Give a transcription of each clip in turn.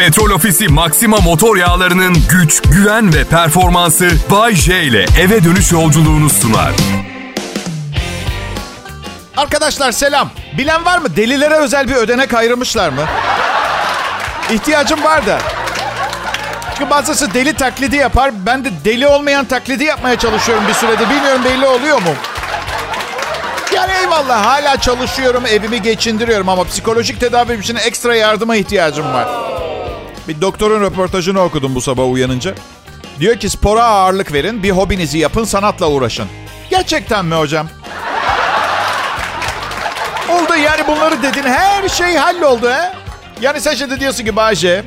Petrol Ofisi Maxima motor yağlarının güç, güven ve performansı Bay J ile eve dönüş yolculuğunu sunar. Arkadaşlar selam. Bilen var mı? Delilere özel bir ödenek ayırmışlar mı? İhtiyacım var da. Çünkü bazısı deli taklidi yapar. Ben de deli olmayan taklidi yapmaya çalışıyorum bir süredir. Bilmiyorum belli oluyor mu? Yani eyvallah hala çalışıyorum, evimi geçindiriyorum ama psikolojik tedavi için ekstra yardıma ihtiyacım var. Bir doktorun röportajını okudum bu sabah uyanınca. Diyor ki spora ağırlık verin, bir hobinizi yapın, sanatla uğraşın. Gerçekten mi hocam? Oldu yani bunları dedin her şey halloldu he. Yani sen şimdi diyorsun ki Bayce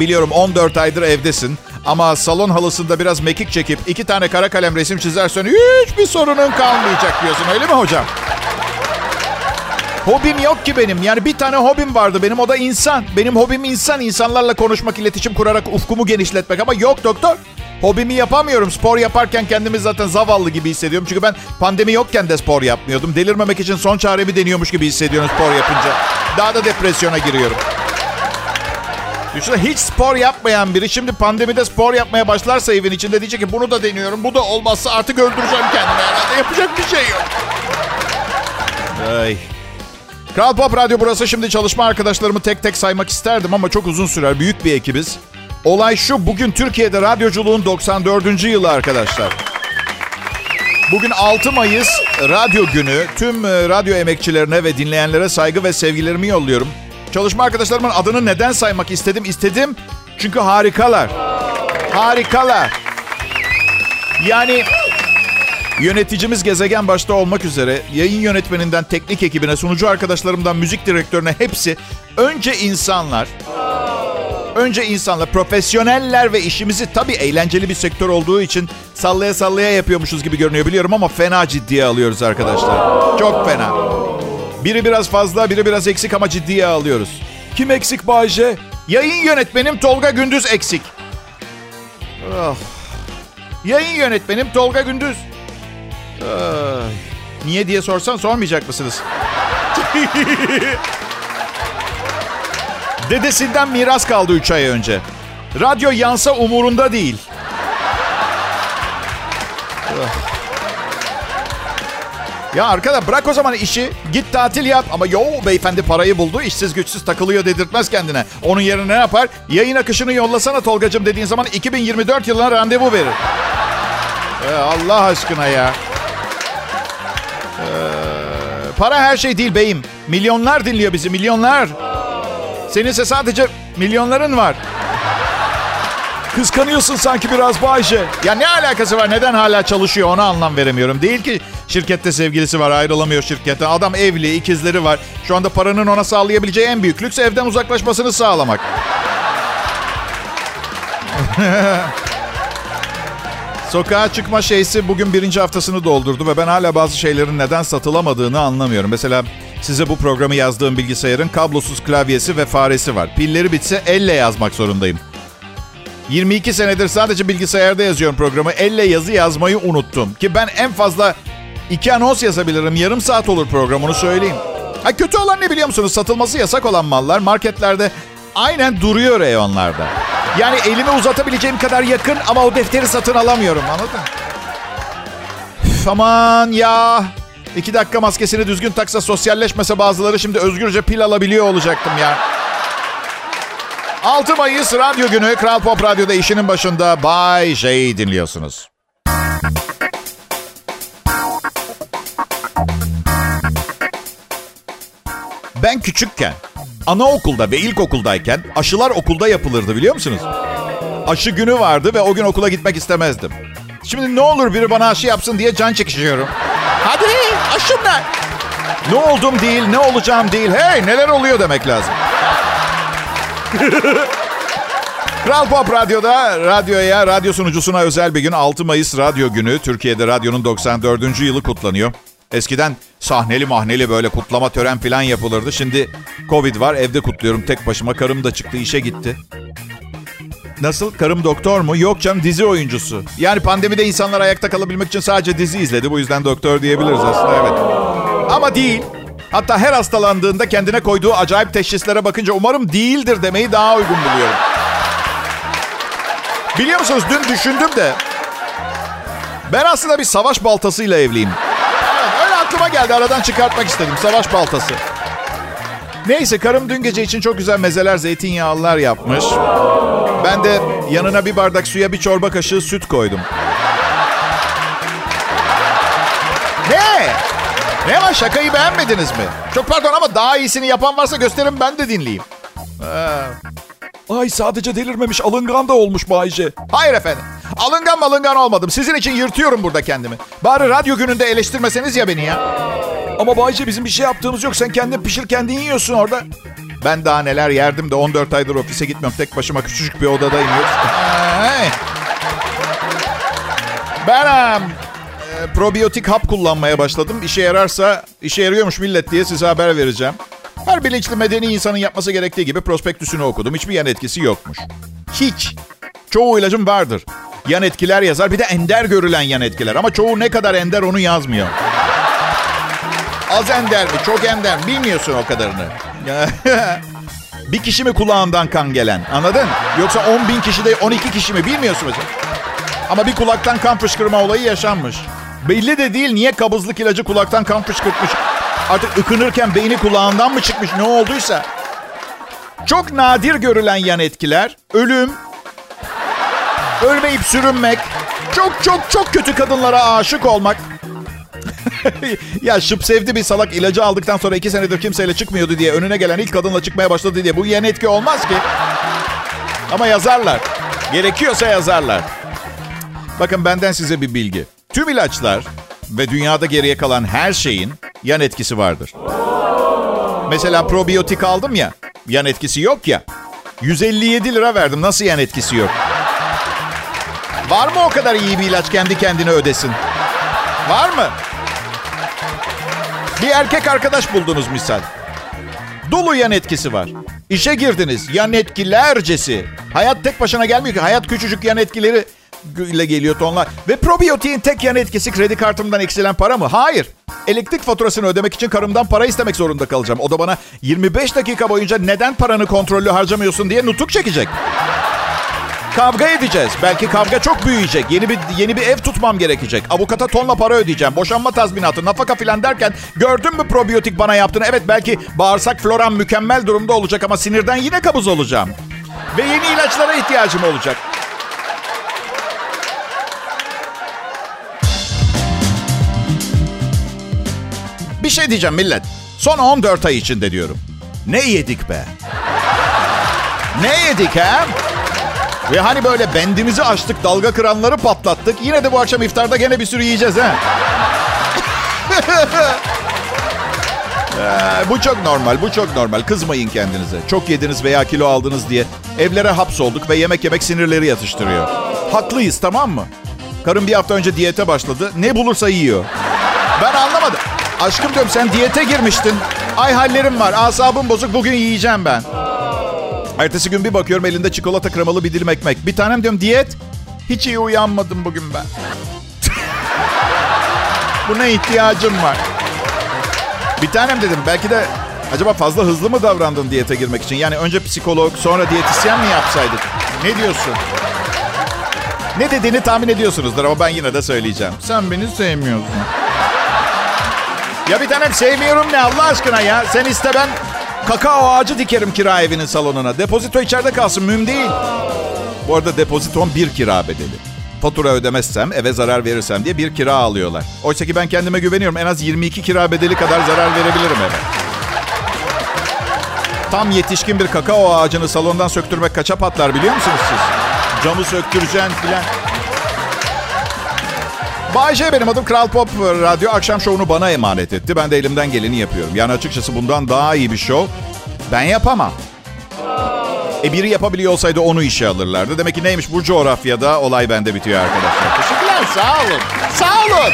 biliyorum 14 aydır evdesin ama salon halısında biraz mekik çekip iki tane kara kalem resim çizersen hiçbir sorunun kalmayacak diyorsun öyle mi hocam? Hobim yok ki benim. Yani bir tane hobim vardı benim o da insan. Benim hobim insan. insanlarla konuşmak, iletişim kurarak ufkumu genişletmek ama yok doktor. Hobimi yapamıyorum. Spor yaparken kendimi zaten zavallı gibi hissediyorum. Çünkü ben pandemi yokken de spor yapmıyordum. Delirmemek için son çaremi deniyormuş gibi hissediyorum spor yapınca. Daha da depresyona giriyorum. Düşünsene hiç spor yapmayan biri şimdi pandemide spor yapmaya başlarsa evin içinde diyecek ki bunu da deniyorum. Bu da olmazsa artık öldüreceğim kendimi herhalde. Yapacak bir şey yok. Ay. Kral Pop Radyo burası. Şimdi çalışma arkadaşlarımı tek tek saymak isterdim ama çok uzun sürer. Büyük bir ekibiz. Olay şu, bugün Türkiye'de radyoculuğun 94. yılı arkadaşlar. Bugün 6 Mayıs Radyo Günü. Tüm e, radyo emekçilerine ve dinleyenlere saygı ve sevgilerimi yolluyorum. Çalışma arkadaşlarımın adını neden saymak istedim? İstedim çünkü harikalar. Harikalar. Yani Yöneticimiz gezegen başta olmak üzere yayın yönetmeninden teknik ekibine, sunucu arkadaşlarımdan müzik direktörüne hepsi önce insanlar. Önce insanlar, profesyoneller ve işimizi tabii eğlenceli bir sektör olduğu için sallaya sallaya yapıyormuşuz gibi görünüyor biliyorum ama fena ciddiye alıyoruz arkadaşlar. Çok fena. Biri biraz fazla, biri biraz eksik ama ciddiye alıyoruz. Kim eksik Bayce? Yayın yönetmenim Tolga Gündüz eksik. Oh. Yayın yönetmenim Tolga Gündüz. Niye diye sorsan sormayacak mısınız? Dedesinden miras kaldı 3 ay önce. Radyo yansa umurunda değil. Ya arkada bırak o zaman işi. Git tatil yap. Ama yo beyefendi parayı buldu. işsiz güçsüz takılıyor dedirtmez kendine. Onun yerine ne yapar? Yayın akışını yollasana Tolgacım dediğin zaman 2024 yılına randevu verir. Ee, Allah aşkına ya. Para her şey değil beyim. Milyonlar dinliyor bizi, milyonlar. Seninse sadece milyonların var. Kıskanıyorsun sanki biraz Bayce. Ya ne alakası var? Neden hala çalışıyor ona anlam veremiyorum. Değil ki şirkette sevgilisi var ayrılamıyor şirkete. Adam evli, ikizleri var. Şu anda paranın ona sağlayabileceği en büyük lüks evden uzaklaşmasını sağlamak. Sokağa çıkma şeysi bugün birinci haftasını doldurdu ve ben hala bazı şeylerin neden satılamadığını anlamıyorum. Mesela size bu programı yazdığım bilgisayarın kablosuz klavyesi ve faresi var. Pilleri bitse elle yazmak zorundayım. 22 senedir sadece bilgisayarda yazıyorum programı. Elle yazı yazmayı unuttum. Ki ben en fazla iki anons yazabilirim. Yarım saat olur program onu söyleyeyim. Ha, kötü olan ne biliyor musunuz? Satılması yasak olan mallar marketlerde aynen duruyor reyonlarda. Yani elimi uzatabileceğim kadar yakın ama o defteri satın alamıyorum anladın? Üf, aman ya. İki dakika maskesini düzgün taksa sosyalleşmese bazıları şimdi özgürce pil alabiliyor olacaktım ya. 6 Mayıs Radyo Günü Kral Pop Radyo'da işinin başında Bay J dinliyorsunuz. Ben küçükken, anaokulda ve ilkokuldayken aşılar okulda yapılırdı biliyor musunuz? Aşı günü vardı ve o gün okula gitmek istemezdim. Şimdi ne olur biri bana aşı yapsın diye can çekişiyorum. Hadi aşım ne? Ne oldum değil, ne olacağım değil. Hey neler oluyor demek lazım. Kral Pop Radyo'da radyoya, radyo sunucusuna özel bir gün 6 Mayıs Radyo Günü. Türkiye'de radyonun 94. yılı kutlanıyor. Eskiden sahneli mahneli böyle kutlama tören falan yapılırdı. Şimdi Covid var evde kutluyorum tek başıma. Karım da çıktı işe gitti. Nasıl? Karım doktor mu? Yok canım dizi oyuncusu. Yani pandemide insanlar ayakta kalabilmek için sadece dizi izledi. Bu yüzden doktor diyebiliriz aslında evet. Ama değil. Hatta her hastalandığında kendine koyduğu acayip teşhislere bakınca umarım değildir demeyi daha uygun buluyorum. Biliyor musunuz dün düşündüm de ben aslında bir savaş baltasıyla evliyim. Aklıma geldi aradan çıkartmak istedim savaş baltası. Neyse karım dün gece için çok güzel mezeler, zeytinyağlılar yapmış. Ben de yanına bir bardak suya bir çorba kaşığı süt koydum. Ne? Ne var şakayı beğenmediniz mi? Çok pardon ama daha iyisini yapan varsa gösterin ben de dinleyeyim. Ee, Ay sadece delirmemiş alıngan da olmuş Bayce. Hayır efendim. Alıngan malıngan olmadım. Sizin için yırtıyorum burada kendimi. Bari radyo gününde eleştirmeseniz ya beni ya. Ama Bayce bizim bir şey yaptığımız yok. Sen kendin pişir kendin yiyorsun orada. Ben daha neler yerdim de 14 aydır ofise gitmiyorum. Tek başıma küçücük bir odadayım. Ben um, probiyotik hap kullanmaya başladım. İşe yararsa, işe yarıyormuş millet diye size haber vereceğim. Her bilinçli medeni insanın yapması gerektiği gibi prospektüsünü okudum. Hiçbir yan etkisi yokmuş. Hiç. Çoğu ilacım vardır. Yan etkiler yazar. Bir de ender görülen yan etkiler. Ama çoğu ne kadar ender onu yazmıyor. Az ender mi, çok ender mi bilmiyorsun o kadarını. bir kişi mi kulağından kan gelen anladın? Yoksa 10 bin kişi de 12 kişi mi bilmiyorsun mesela. Ama bir kulaktan kan fışkırma olayı yaşanmış. Belli de değil niye kabızlık ilacı kulaktan kan fışkırtmış. Artık ıkınırken beyni kulağından mı çıkmış ne olduysa. Çok nadir görülen yan etkiler ölüm, ölmeyip sürünmek, çok çok çok kötü kadınlara aşık olmak. ya şıp sevdi bir salak ilacı aldıktan sonra iki senedir kimseyle çıkmıyordu diye önüne gelen ilk kadınla çıkmaya başladı diye bu yan etki olmaz ki. Ama yazarlar. Gerekiyorsa yazarlar. Bakın benden size bir bilgi. Tüm ilaçlar ve dünyada geriye kalan her şeyin yan etkisi vardır. Mesela probiyotik aldım ya, yan etkisi yok ya. 157 lira verdim, nasıl yan etkisi yok? Var mı o kadar iyi bir ilaç kendi kendine ödesin? Var mı? Bir erkek arkadaş buldunuz misal. Dolu yan etkisi var. İşe girdiniz, yan etkilercesi. Hayat tek başına gelmiyor ki. Hayat küçücük yan etkileri ile geliyor tonlar. Ve probiyotiğin tek yan etkisi kredi kartımdan eksilen para mı? Hayır. Elektrik faturasını ödemek için karımdan para istemek zorunda kalacağım. O da bana 25 dakika boyunca neden paranı kontrollü harcamıyorsun diye nutuk çekecek. Kavga edeceğiz. Belki kavga çok büyüyecek. Yeni bir yeni bir ev tutmam gerekecek. Avukata tonla para ödeyeceğim. Boşanma tazminatı, nafaka filan derken gördün mü probiyotik bana yaptığını? Evet belki bağırsak floram mükemmel durumda olacak ama sinirden yine kabuz olacağım. Ve yeni ilaçlara ihtiyacım olacak. Bir şey diyeceğim millet. Son 14 ay içinde diyorum. Ne yedik be? Ne yedik ha? Ve hani böyle bendimizi açtık, dalga kıranları patlattık. Yine de bu akşam iftarda gene bir sürü yiyeceğiz ha. ee, bu çok normal, bu çok normal. Kızmayın kendinize. Çok yediniz veya kilo aldınız diye evlere hapsolduk ve yemek yemek sinirleri yatıştırıyor. Haklıyız tamam mı? Karım bir hafta önce diyete başladı. Ne bulursa yiyor. Ben anlamadım. Aşkım diyorum sen diyete girmiştin. Ay hallerim var, asabım bozuk bugün yiyeceğim ben. Ertesi gün bir bakıyorum elinde çikolata kremalı bir dilim ekmek. Bir tanem diyorum diyet. Hiç iyi uyanmadım bugün ben. Buna ihtiyacım var. Bir tanem dedim belki de acaba fazla hızlı mı davrandın diyete girmek için? Yani önce psikolog sonra diyetisyen mi yapsaydık? Ne diyorsun? Ne dediğini tahmin ediyorsunuzdur ama ben yine de söyleyeceğim. Sen beni sevmiyorsun. Ya bir tanem sevmiyorum ne Allah aşkına ya. Sen iste ben kakao ağacı dikerim kira evinin salonuna. Depozito içeride kalsın mühim değil. Bu arada depoziton bir kira bedeli. Fatura ödemezsem, eve zarar verirsem diye bir kira alıyorlar. Oysa ki ben kendime güveniyorum. En az 22 kira bedeli kadar zarar verebilirim eve. Tam yetişkin bir kakao ağacını salondan söktürmek kaça patlar biliyor musunuz siz? Camı söktüreceksin filan. Bay J benim adım Kral Pop Radyo akşam şovunu bana emanet etti. Ben de elimden geleni yapıyorum. Yani açıkçası bundan daha iyi bir şov ben yapamam. E biri yapabiliyor olsaydı onu işe alırlardı. Demek ki neymiş bu coğrafyada olay bende bitiyor arkadaşlar. Teşekkürler sağ olun. Sağ olun.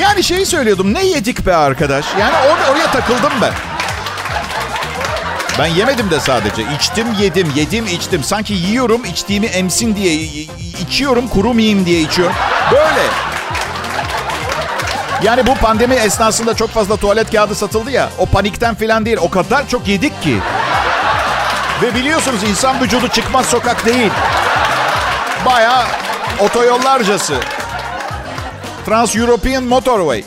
Yani şeyi söylüyordum ne yedik be arkadaş? Yani or- oraya takıldım ben. Ben yemedim de sadece. İçtim, yedim, yedim, içtim. Sanki yiyorum, içtiğimi emsin diye içiyorum, kurumayayım diye içiyorum. Böyle. Yani bu pandemi esnasında çok fazla tuvalet kağıdı satıldı ya. O panikten falan değil. O kadar çok yedik ki. Ve biliyorsunuz insan vücudu çıkmaz sokak değil. Baya otoyollarcası. Trans-European Motorway.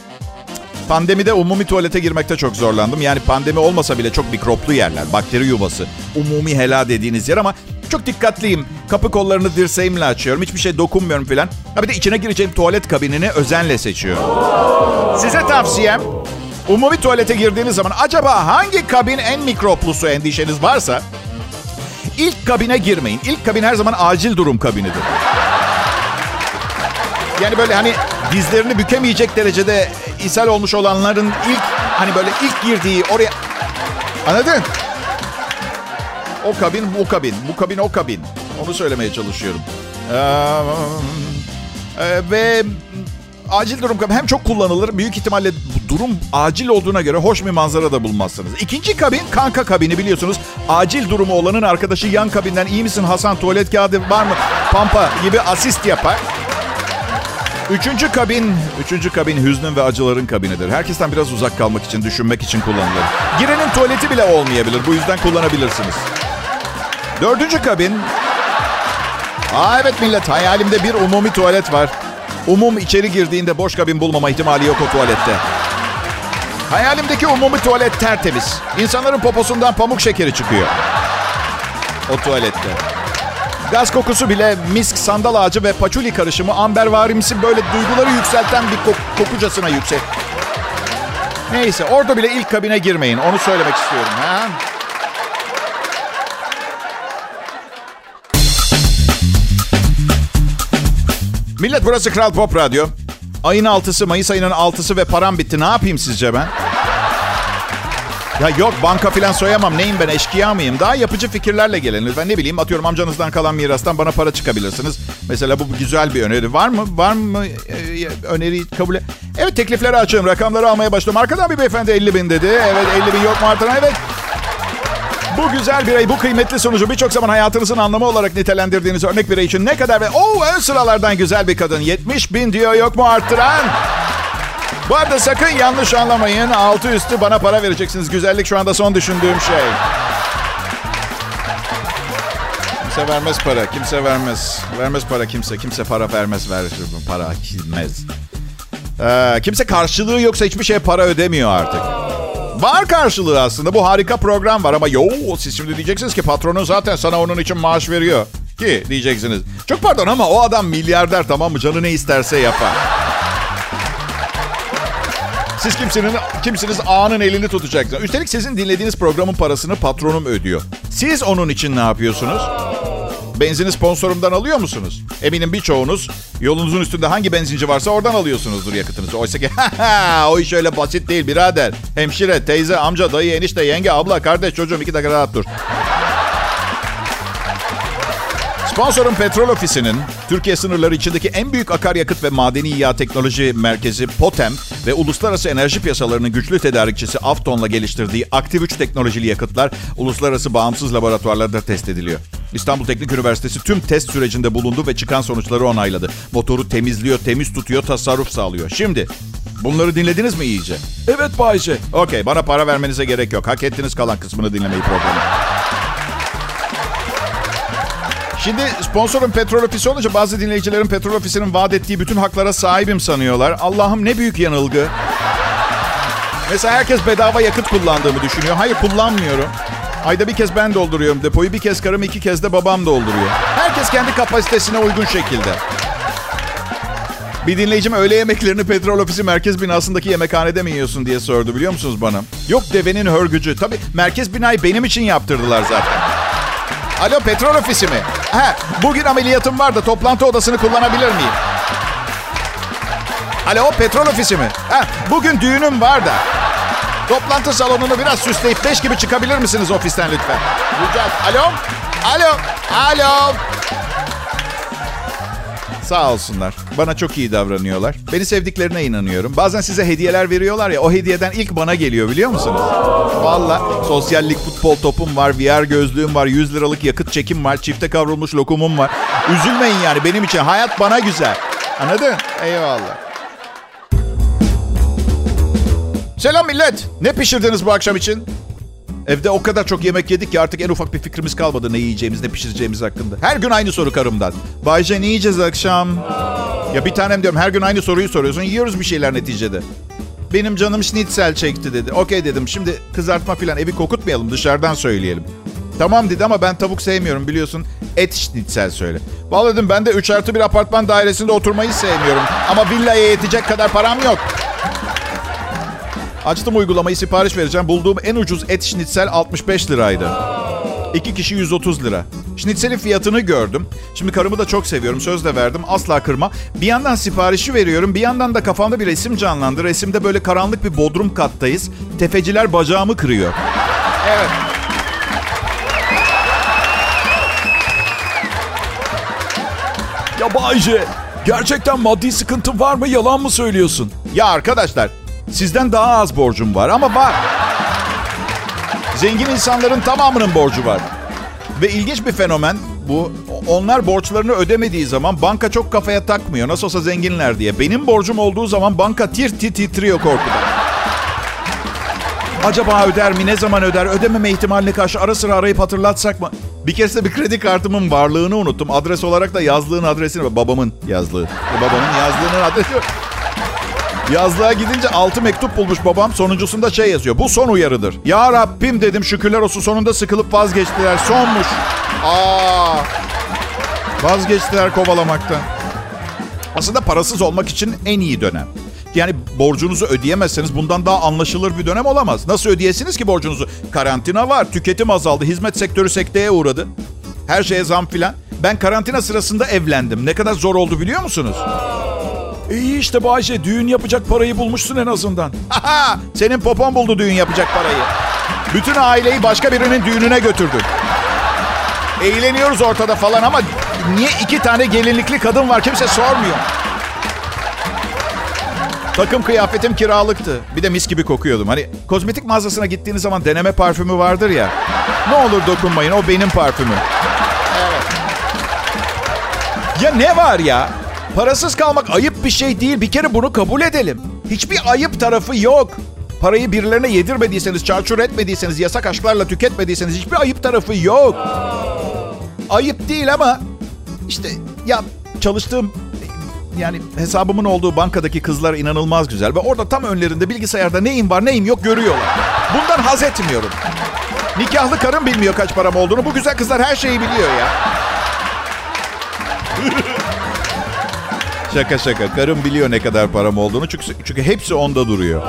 Pandemide umumi tuvalete girmekte çok zorlandım. Yani pandemi olmasa bile çok mikroplu yerler. Bakteri yuvası. Umumi hela dediğiniz yer ama çok dikkatliyim. Kapı kollarını dirseğimle açıyorum. Hiçbir şey dokunmuyorum filan. Ha bir de içine gireceğim tuvalet kabinini özenle seçiyorum. Size tavsiyem umumi tuvalete girdiğiniz zaman acaba hangi kabin en mikroplusu endişeniz varsa ilk kabine girmeyin. İlk kabin her zaman acil durum kabinidir. Yani böyle hani dizlerini bükemeyecek derecede ishal olmuş olanların ilk hani böyle ilk girdiği oraya anladın? O kabin bu kabin, bu kabin o kabin. Onu söylemeye çalışıyorum. Ee, e, ve acil durum kabin hem çok kullanılır. Büyük ihtimalle durum acil olduğuna göre hoş bir manzara da bulmazsınız. İkinci kabin kanka kabini biliyorsunuz. Acil durumu olanın arkadaşı yan kabinden iyi misin Hasan tuvalet kağıdı var mı? Pampa gibi asist yapar. Üçüncü kabin, üçüncü kabin hüznün ve acıların kabinidir. Herkesten biraz uzak kalmak için, düşünmek için kullanılır. Girenin tuvaleti bile olmayabilir. Bu yüzden kullanabilirsiniz. Dördüncü kabin. Aa evet millet, hayalimde bir umumi tuvalet var. Umum içeri girdiğinde boş kabin bulmama ihtimali yok o tuvalette. Hayalimdeki umumi tuvalet tertemiz. İnsanların poposundan pamuk şekeri çıkıyor. O tuvalette. Gaz kokusu bile misk, sandal ağacı ve paçuli karışımı ambervarimsi böyle duyguları yükselten bir kok- kokucasına yüksek. Neyse orada bile ilk kabine girmeyin. Onu söylemek istiyorum. Ha? Millet burası Kral Pop Radyo. Ayın 6'sı, Mayıs ayının 6'sı ve param bitti. Ne yapayım sizce ben? Ya yok banka filan soyamam. Neyim ben eşkıya mıyım? Daha yapıcı fikirlerle gelin. Lütfen ne bileyim atıyorum amcanızdan kalan mirastan bana para çıkabilirsiniz. Mesela bu güzel bir öneri. Var mı? Var mı ee, öneriyi kabul et? Evet teklifleri açıyorum. Rakamları almaya başladım. Arkadan bir beyefendi 50 bin dedi. Evet 50 bin yok mu artıran? Evet. Bu güzel birey, bu kıymetli sonucu birçok zaman hayatınızın anlamı olarak nitelendirdiğiniz örnek birey için ne kadar ve o ön sıralardan güzel bir kadın. 70 bin diyor yok mu arttıran? Bu arada sakın yanlış anlamayın. Altı üstü bana para vereceksiniz. Güzellik şu anda son düşündüğüm şey. Kimse vermez para. Kimse vermez. Vermez para kimse. Kimse para vermez. Ver para kimez. Ee, kimse karşılığı yoksa hiçbir şeye para ödemiyor artık. Var karşılığı aslında. Bu harika program var ama yo siz şimdi diyeceksiniz ki patronun zaten sana onun için maaş veriyor. Ki diyeceksiniz. Çok pardon ama o adam milyarder tamam mı? Canı ne isterse yapar. Siz kimsinin, kimsiniz ağanın elini tutacaksınız. Üstelik sizin dinlediğiniz programın parasını patronum ödüyor. Siz onun için ne yapıyorsunuz? Benzini sponsorumdan alıyor musunuz? Eminim birçoğunuz yolunuzun üstünde hangi benzinci varsa oradan alıyorsunuzdur yakıtınızı. Oysa ki o iş öyle basit değil birader. Hemşire, teyze, amca, dayı, enişte, yenge, abla, kardeş, çocuğum iki dakika rahat dur. Sponsorun Petrol Ofisi'nin Türkiye sınırları içindeki en büyük akaryakıt ve madeni yağ teknoloji merkezi POTEM ve uluslararası enerji piyasalarının güçlü tedarikçisi Afton'la geliştirdiği Aktif 3 teknolojili yakıtlar uluslararası bağımsız laboratuvarlarda test ediliyor. İstanbul Teknik Üniversitesi tüm test sürecinde bulundu ve çıkan sonuçları onayladı. Motoru temizliyor, temiz tutuyor, tasarruf sağlıyor. Şimdi bunları dinlediniz mi iyice? Evet Bayce. Okey bana para vermenize gerek yok. Hak ettiniz kalan kısmını dinlemeyi programı. Şimdi sponsorun petrol ofisi olunca bazı dinleyicilerin petrol ofisinin vaat ettiği bütün haklara sahibim sanıyorlar. Allah'ım ne büyük yanılgı. Mesela herkes bedava yakıt kullandığımı düşünüyor. Hayır kullanmıyorum. Ayda bir kez ben dolduruyorum depoyu. Bir kez karım iki kez de babam dolduruyor. Herkes kendi kapasitesine uygun şekilde. Bir dinleyicim öğle yemeklerini petrol ofisi merkez binasındaki yemekhanede mi yiyorsun diye sordu biliyor musunuz bana? Yok devenin hörgücü. Tabii merkez binayı benim için yaptırdılar zaten. Alo petrol ofisi mi? Ha, bugün ameliyatım var da toplantı odasını kullanabilir miyim? Alo petrol ofisi mi? Ha, bugün düğünüm var da. Toplantı salonunu biraz süsleyip beş gibi çıkabilir misiniz ofisten lütfen? Rica Alo? Alo? Alo? Sağ olsunlar. Bana çok iyi davranıyorlar. Beni sevdiklerine inanıyorum. Bazen size hediyeler veriyorlar ya o hediyeden ilk bana geliyor biliyor musunuz? Valla sosyallik futbol topum var, VR gözlüğüm var, 100 liralık yakıt çekim var, çifte kavrulmuş lokumum var. Üzülmeyin yani benim için hayat bana güzel. Anladın? Eyvallah. Selam millet. Ne pişirdiniz bu akşam için? Evde o kadar çok yemek yedik ki artık en ufak bir fikrimiz kalmadı ne yiyeceğimiz, ne pişireceğimiz hakkında. Her gün aynı soru karımdan. Bayce ne yiyeceğiz akşam? Ya bir tanem diyorum her gün aynı soruyu soruyorsun. Yiyoruz bir şeyler neticede. Benim canım schnitzel çekti dedi. Okey dedim. Şimdi kızartma falan evi kokutmayalım dışarıdan söyleyelim. Tamam dedi ama ben tavuk sevmiyorum biliyorsun. Et schnitzel söyle. Vallahi dedim ben de 3 artı bir apartman dairesinde oturmayı sevmiyorum. Ama villaya yetecek kadar param yok. Açtım uygulamayı sipariş vereceğim. Bulduğum en ucuz et schnitzel 65 liraydı. İki kişi 130 lira. Schnitzel'in fiyatını gördüm. Şimdi karımı da çok seviyorum. Söz de verdim. Asla kırma. Bir yandan siparişi veriyorum. Bir yandan da kafamda bir resim canlandı. Resimde böyle karanlık bir bodrum kattayız. Tefeciler bacağımı kırıyor. Evet. Ya Bayce, gerçekten maddi sıkıntın var mı? Yalan mı söylüyorsun? Ya arkadaşlar sizden daha az borcum var ama var. Zengin insanların tamamının borcu var. Ve ilginç bir fenomen bu. Onlar borçlarını ödemediği zaman banka çok kafaya takmıyor. Nasıl olsa zenginler diye. Benim borcum olduğu zaman banka tir tir titriyor korkudan. Acaba öder mi? Ne zaman öder? Ödememe ihtimaline karşı ara sıra arayıp hatırlatsak mı? Bir kez de bir kredi kartımın varlığını unuttum. Adres olarak da yazlığın adresini, babamın yazlığı. Babamın yazlığının adresi. Yazlığa gidince altı mektup bulmuş babam. Sonuncusunda şey yazıyor. Bu son uyarıdır. Ya Rabbim dedim şükürler olsun sonunda sıkılıp vazgeçtiler. Sonmuş. Aa. Vazgeçtiler kovalamaktan. Aslında parasız olmak için en iyi dönem. Yani borcunuzu ödeyemezseniz bundan daha anlaşılır bir dönem olamaz. Nasıl ödeyesiniz ki borcunuzu? Karantina var, tüketim azaldı, hizmet sektörü sekteye uğradı. Her şeye zam filan. Ben karantina sırasında evlendim. Ne kadar zor oldu biliyor musunuz? İyi işte Bayce, düğün yapacak parayı bulmuşsun en azından. Aha, senin popon buldu düğün yapacak parayı. Bütün aileyi başka birinin düğününe götürdün. Eğleniyoruz ortada falan ama niye iki tane gelinlikli kadın var kimse sormuyor. Takım kıyafetim kiralıktı. Bir de mis gibi kokuyordum. Hani kozmetik mağazasına gittiğiniz zaman deneme parfümü vardır ya. Ne olur dokunmayın o benim parfümüm. Evet. Ya ne var ya? Parasız kalmak ayıp bir şey değil. Bir kere bunu kabul edelim. Hiçbir ayıp tarafı yok. Parayı birilerine yedirmediyseniz, çarçur etmediyseniz, yasak aşklarla tüketmediyseniz hiçbir ayıp tarafı yok. Ayıp değil ama işte ya çalıştığım yani hesabımın olduğu bankadaki kızlar inanılmaz güzel ve orada tam önlerinde bilgisayarda neyim var neyim yok görüyorlar. Bundan haz etmiyorum. Nikahlı karım bilmiyor kaç param olduğunu. Bu güzel kızlar her şeyi biliyor ya. Şaka şaka. Karım biliyor ne kadar param olduğunu. Çünkü, çünkü hepsi onda duruyor.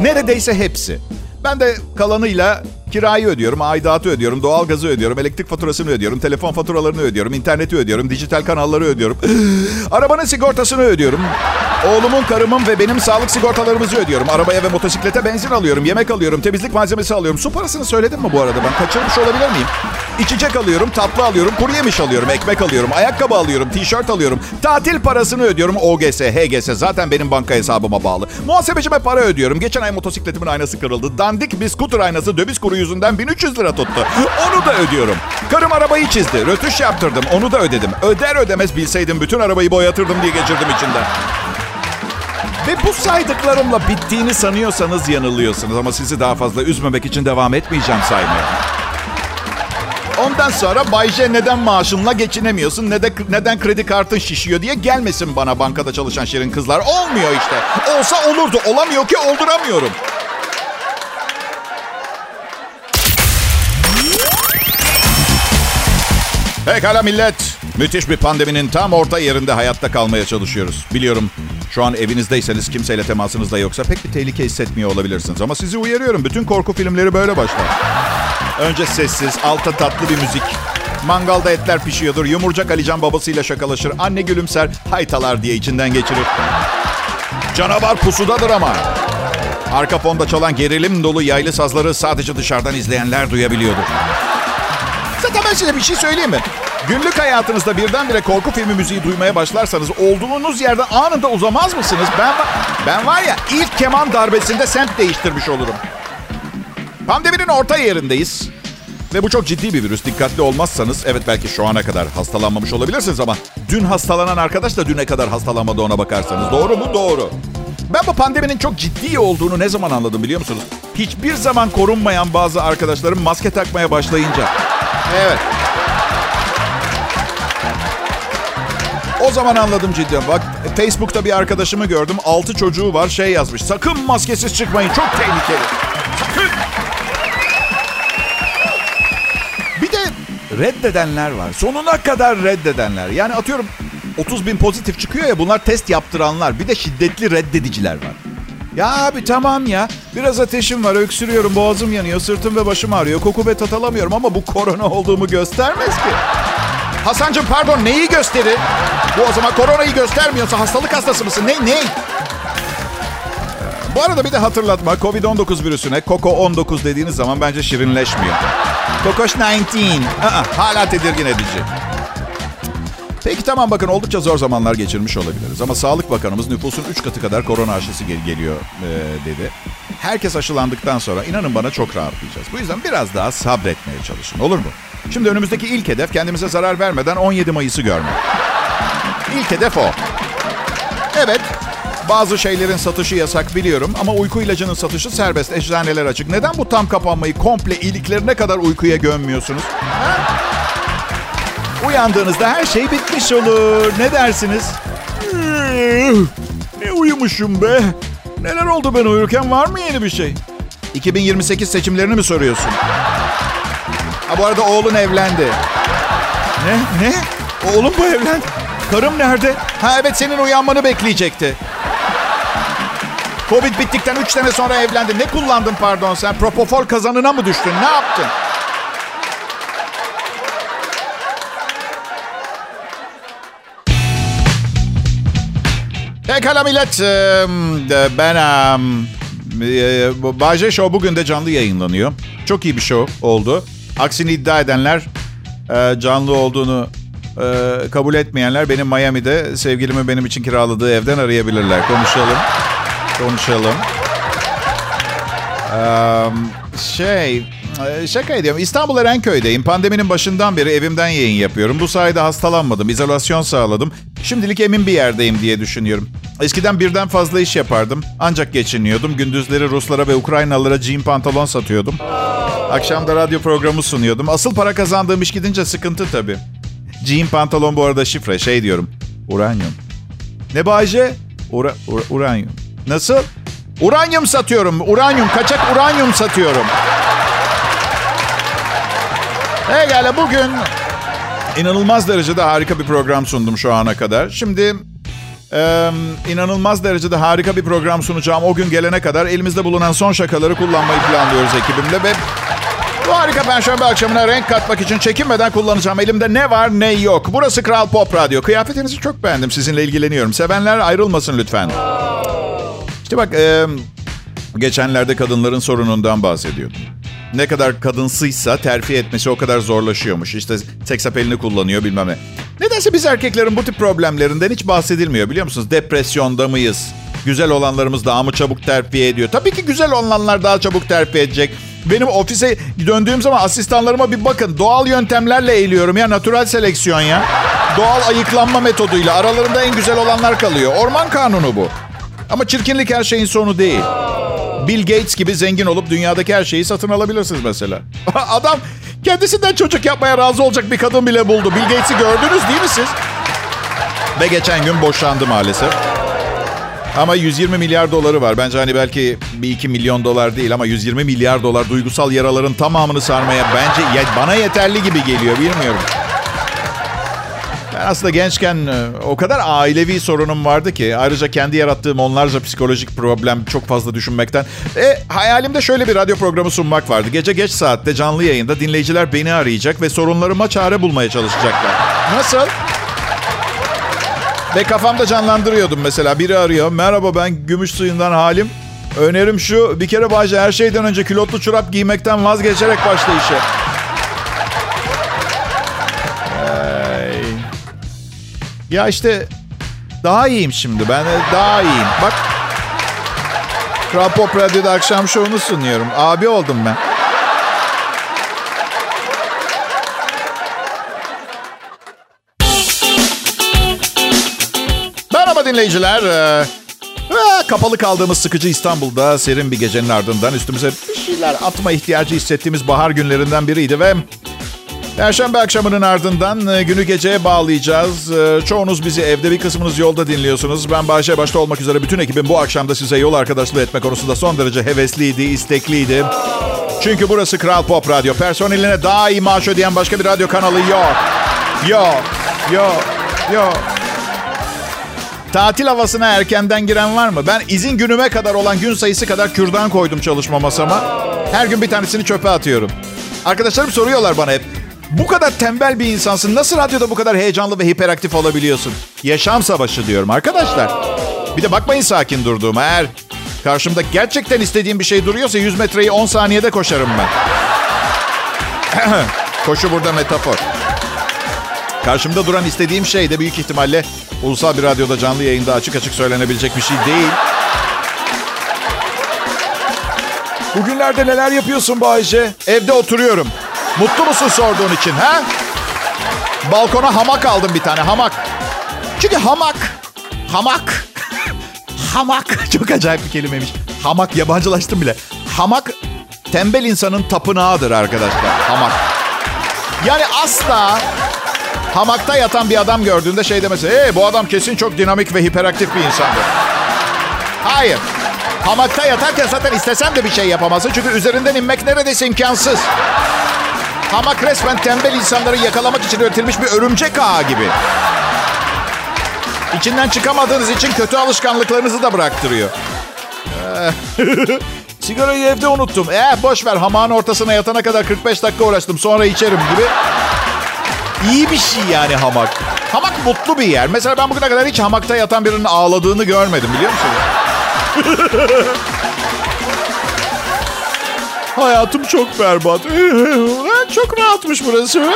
Neredeyse hepsi. Ben de kalanıyla kirayı ödüyorum, aidatı ödüyorum, doğalgazı ödüyorum, elektrik faturasını ödüyorum, telefon faturalarını ödüyorum, interneti ödüyorum, dijital kanalları ödüyorum. Arabanın sigortasını ödüyorum. Oğlumun, karımın ve benim sağlık sigortalarımızı ödüyorum. Arabaya ve motosiklete benzin alıyorum, yemek alıyorum, temizlik malzemesi alıyorum. Su parasını söyledim mi bu arada? Ben kaçırmış olabilir miyim? İçecek alıyorum, tatlı alıyorum, kuru yemiş alıyorum, ekmek alıyorum, ayakkabı alıyorum, tişört alıyorum. Tatil parasını ödüyorum. OGS, HGS zaten benim banka hesabıma bağlı. Muhasebecime para ödüyorum. Geçen ay motosikletimin aynası kırıldı. Dandik bir scooter aynası döviz kuru yüzünden 1300 lira tuttu. Onu da ödüyorum. Karım arabayı çizdi. Rötuş yaptırdım. Onu da ödedim. Öder ödemez bilseydim bütün arabayı boyatırdım diye geçirdim içinden. Ve bu saydıklarımla bittiğini sanıyorsanız yanılıyorsunuz. Ama sizi daha fazla üzmemek için devam etmeyeceğim saymaya. Ondan sonra Bay J neden maaşınla geçinemiyorsun, ne de, neden kredi kartın şişiyor diye gelmesin bana bankada çalışan şirin kızlar. Olmuyor işte. Olsa olurdu. Olamıyor ki olduramıyorum. Pekala millet. Müthiş bir pandeminin tam orta yerinde hayatta kalmaya çalışıyoruz. Biliyorum şu an evinizdeyseniz kimseyle temasınız da yoksa pek bir tehlike hissetmiyor olabilirsiniz. Ama sizi uyarıyorum. Bütün korku filmleri böyle başlar. Önce sessiz, alta tatlı bir müzik. Mangalda etler pişiyordur. Yumurcak Alican babasıyla şakalaşır. Anne gülümser, haytalar diye içinden geçirir. Canavar pusudadır ama. Arka fonda çalan gerilim dolu yaylı sazları sadece dışarıdan izleyenler duyabiliyordur. Zaten ben size bir şey söyleyeyim mi? Günlük hayatınızda birdenbire korku filmi müziği duymaya başlarsanız olduğunuz yerden anında uzamaz mısınız? Ben ben var ya ilk keman darbesinde semt değiştirmiş olurum. Pandeminin orta yerindeyiz. Ve bu çok ciddi bir virüs. Dikkatli olmazsanız evet belki şu ana kadar hastalanmamış olabilirsiniz ama dün hastalanan arkadaş da düne kadar hastalanmadı ona bakarsanız. Doğru mu? Doğru. Ben bu pandeminin çok ciddi olduğunu ne zaman anladım biliyor musunuz? Hiçbir zaman korunmayan bazı arkadaşlarım maske takmaya başlayınca. Evet. O zaman anladım cidden. Bak Facebook'ta bir arkadaşımı gördüm. Altı çocuğu var şey yazmış. Sakın maskesiz çıkmayın çok tehlikeli. Sakın. Bir de reddedenler var. Sonuna kadar reddedenler. Yani atıyorum 30 bin pozitif çıkıyor ya bunlar test yaptıranlar. Bir de şiddetli reddediciler var. Ya abi tamam ya. Biraz ateşim var, öksürüyorum, boğazım yanıyor, sırtım ve başım ağrıyor. Koku ve tat alamıyorum ama bu korona olduğumu göstermez ki. Hasancığım pardon neyi gösterir? Bu o zaman koronayı göstermiyorsa hastalık hastası mısın? Ne? Ne? Bu arada bir de hatırlatma. Covid-19 virüsüne Koko-19 dediğiniz zaman bence şirinleşmiyor. Kokoş-19. Aa, hala tedirgin edici. Peki tamam bakın oldukça zor zamanlar geçirmiş olabiliriz. Ama Sağlık Bakanımız nüfusun 3 katı kadar korona aşısı gel- geliyor e, dedi. Herkes aşılandıktan sonra inanın bana çok rahatlayacağız. Bu yüzden biraz daha sabretmeye çalışın olur mu? Şimdi önümüzdeki ilk hedef kendimize zarar vermeden 17 Mayıs'ı görmek. İlk hedef o. Evet, bazı şeylerin satışı yasak biliyorum ama uyku ilacının satışı serbest. Eczaneler açık. Neden bu tam kapanmayı komple iliklerine kadar uykuya gömmüyorsunuz? Ha? Uyandığınızda her şey bitmiş olur. Ne dersiniz? Ne uyumuşum be. Neler oldu ben uyurken var mı yeni bir şey? 2028 seçimlerini mi soruyorsun? Ha bu arada oğlun evlendi. Ne? Ne? Oğlum bu evlendi. Karım nerede? Ha evet senin uyanmanı bekleyecekti. Covid bittikten 3 sene sonra evlendi. Ne kullandın pardon sen? Propofol kazanına mı düştün? Ne yaptın? Pekala millet. Ben... e, bu Bayce Show bugün de canlı yayınlanıyor. Çok iyi bir show oldu. Aksini iddia edenler e, canlı olduğunu e, kabul etmeyenler benim Miami'de sevgilimin benim için kiraladığı evden arayabilirler. Konuşalım. Konuşalım. Ee, şey, e, şaka ediyorum. İstanbul Erenköy'deyim. Pandeminin başından beri evimden yayın yapıyorum. Bu sayede hastalanmadım. izolasyon sağladım. Şimdilik emin bir yerdeyim diye düşünüyorum. Eskiden birden fazla iş yapardım. Ancak geçiniyordum. Gündüzleri Ruslara ve Ukraynalılara jean pantolon satıyordum. Akşam da radyo programı sunuyordum. Asıl para kazandığım iş gidince sıkıntı tabii. Jean pantolon bu arada şifre. Şey diyorum. Uranyum. Ne Bayce? Ura, ura- uranyum. Nasıl? Uranyum satıyorum. Uranyum. Kaçak uranyum satıyorum. Pekala bugün inanılmaz derecede harika bir program sundum şu ana kadar. Şimdi e, inanılmaz derecede harika bir program sunacağım. O gün gelene kadar elimizde bulunan son şakaları kullanmayı planlıyoruz ekibimle ve bu harika perşembe akşamına renk katmak için çekinmeden kullanacağım. Elimde ne var ne yok. Burası Kral Pop Radyo. Kıyafetinizi çok beğendim. Sizinle ilgileniyorum. Sevenler ayrılmasın lütfen. İşte bak e, geçenlerde kadınların sorunundan bahsediyordum. Ne kadar kadınsıysa terfi etmesi o kadar zorlaşıyormuş. İşte seks apelini kullanıyor bilmem ne. Nedense biz erkeklerin bu tip problemlerinden hiç bahsedilmiyor biliyor musunuz? Depresyonda mıyız? Güzel olanlarımız daha mı çabuk terfi ediyor? Tabii ki güzel olanlar daha çabuk terfi edecek. Benim ofise döndüğüm zaman asistanlarıma bir bakın. Doğal yöntemlerle eğiliyorum ya. Natural seleksiyon ya. Doğal ayıklanma metoduyla. Aralarında en güzel olanlar kalıyor. Orman kanunu bu. Ama çirkinlik her şeyin sonu değil. Bill Gates gibi zengin olup dünyadaki her şeyi satın alabilirsiniz mesela. Adam kendisinden çocuk yapmaya razı olacak bir kadın bile buldu. Bill Gates'i gördünüz değil mi siz? Ve geçen gün boşandı maalesef. Ama 120 milyar doları var. Bence hani belki bir iki milyon dolar değil ama 120 milyar dolar duygusal yaraların tamamını sarmaya bence bana yeterli gibi geliyor bilmiyorum. Aslında gençken e, o kadar ailevi sorunum vardı ki ayrıca kendi yarattığım onlarca psikolojik problem çok fazla düşünmekten. E, hayalimde şöyle bir radyo programı sunmak vardı. Gece geç saatte canlı yayında dinleyiciler beni arayacak ve sorunlarıma çare bulmaya çalışacaklar. Nasıl? Ve kafamda canlandırıyordum mesela. Biri arıyor. Merhaba ben gümüş suyundan halim. Önerim şu. Bir kere Bayce her şeyden önce külotlu çorap giymekten vazgeçerek başla işe. Ya işte daha iyiyim şimdi. Ben daha iyiyim. Bak. Kral Pop Radyo'da akşam şovunu sunuyorum. Abi oldum ben. Merhaba dinleyiciler. Ee, kapalı kaldığımız sıkıcı İstanbul'da serin bir gecenin ardından üstümüze bir şeyler atma ihtiyacı hissettiğimiz bahar günlerinden biriydi ve Perşembe akşamının ardından e, günü geceye bağlayacağız. E, çoğunuz bizi evde bir kısmınız yolda dinliyorsunuz. Ben Bahçe başta olmak üzere bütün ekibim bu akşamda size yol arkadaşlığı etme konusunda son derece hevesliydi, istekliydi. Çünkü burası Kral Pop Radyo. Personeline daha iyi maaş ödeyen başka bir radyo kanalı yok. Yok, yok, yok. Tatil havasına erkenden giren var mı? Ben izin günüme kadar olan gün sayısı kadar kürdan koydum çalışma masama. Her gün bir tanesini çöpe atıyorum. Arkadaşlarım soruyorlar bana hep. Bu kadar tembel bir insansın. Nasıl radyoda bu kadar heyecanlı ve hiperaktif olabiliyorsun? Yaşam savaşı diyorum arkadaşlar. Bir de bakmayın sakin durduğuma. Eğer karşımda gerçekten istediğim bir şey duruyorsa 100 metreyi 10 saniyede koşarım ben. Koşu burada metafor. Karşımda duran istediğim şey de büyük ihtimalle ulusal bir radyoda canlı yayında açık açık söylenebilecek bir şey değil. Bugünlerde neler yapıyorsun Bayce? Evde oturuyorum. Mutlu musun sorduğun için ha? Balkona hamak aldım bir tane hamak. Çünkü hamak, hamak, hamak çok acayip bir kelimeymiş. Hamak yabancılaştım bile. Hamak tembel insanın tapınağıdır arkadaşlar. Hamak. Yani asla hamakta yatan bir adam gördüğünde şey demesi. Hey bu adam kesin çok dinamik ve hiperaktif bir insandır. Hayır. Hamakta yatarken zaten istesem de bir şey yapamazsın. Çünkü üzerinden inmek neredeyse imkansız. Hamak resmen tembel insanları yakalamak için üretilmiş bir örümcek ağı gibi. İçinden çıkamadığınız için kötü alışkanlıklarınızı da bıraktırıyor. Sigarayı evde unuttum. Ee, boş ver hamağın ortasına yatana kadar 45 dakika uğraştım. Sonra içerim gibi. İyi bir şey yani hamak. Hamak mutlu bir yer. Mesela ben bugüne kadar hiç hamakta yatan birinin ağladığını görmedim biliyor musunuz? Hayatım çok berbat. çok rahatmış burası.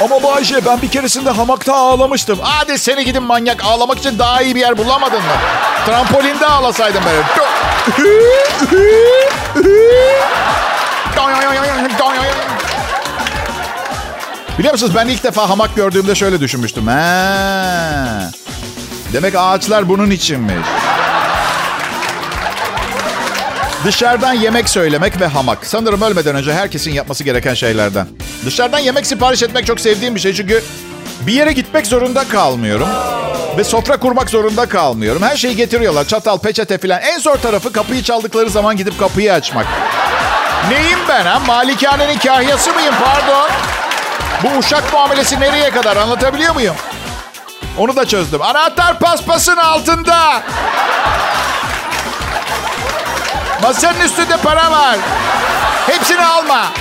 Ama Bayce ben bir keresinde hamakta ağlamıştım. Hadi seni gidin manyak. Ağlamak için daha iyi bir yer bulamadın mı? Trampolində ağlasaydın böyle. Biliyor musunuz ben ilk defa hamak gördüğümde şöyle düşünmüştüm. Ha. Demek ağaçlar bunun içinmiş. Dışarıdan yemek söylemek ve hamak. Sanırım ölmeden önce herkesin yapması gereken şeylerden. Dışarıdan yemek sipariş etmek çok sevdiğim bir şey. Çünkü bir yere gitmek zorunda kalmıyorum. Ve sofra kurmak zorunda kalmıyorum. Her şeyi getiriyorlar. Çatal, peçete filan. En zor tarafı kapıyı çaldıkları zaman gidip kapıyı açmak. Neyim ben ha? Malikanenin kahyası mıyım? Pardon. Bu uşak muamelesi nereye kadar? Anlatabiliyor muyum? Onu da çözdüm. Anahtar paspasın altında. Masanın üstünde para var. Hepsini alma.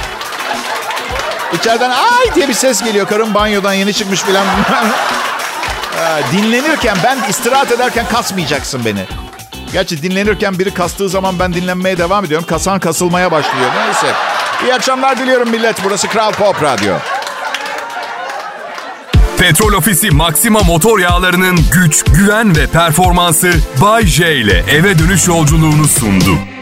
İçeriden ay diye bir ses geliyor. Karım banyodan yeni çıkmış filan. Dinlenirken ben istirahat ederken kasmayacaksın beni. Gerçi dinlenirken biri kastığı zaman ben dinlenmeye devam ediyorum. Kasan kasılmaya başlıyor. Neyse. İyi akşamlar diliyorum millet. Burası Kral Pop Radyo. Petrol Ofisi Maxima motor yağlarının güç, güven ve performansı Bay J ile eve dönüş yolculuğunu sundu.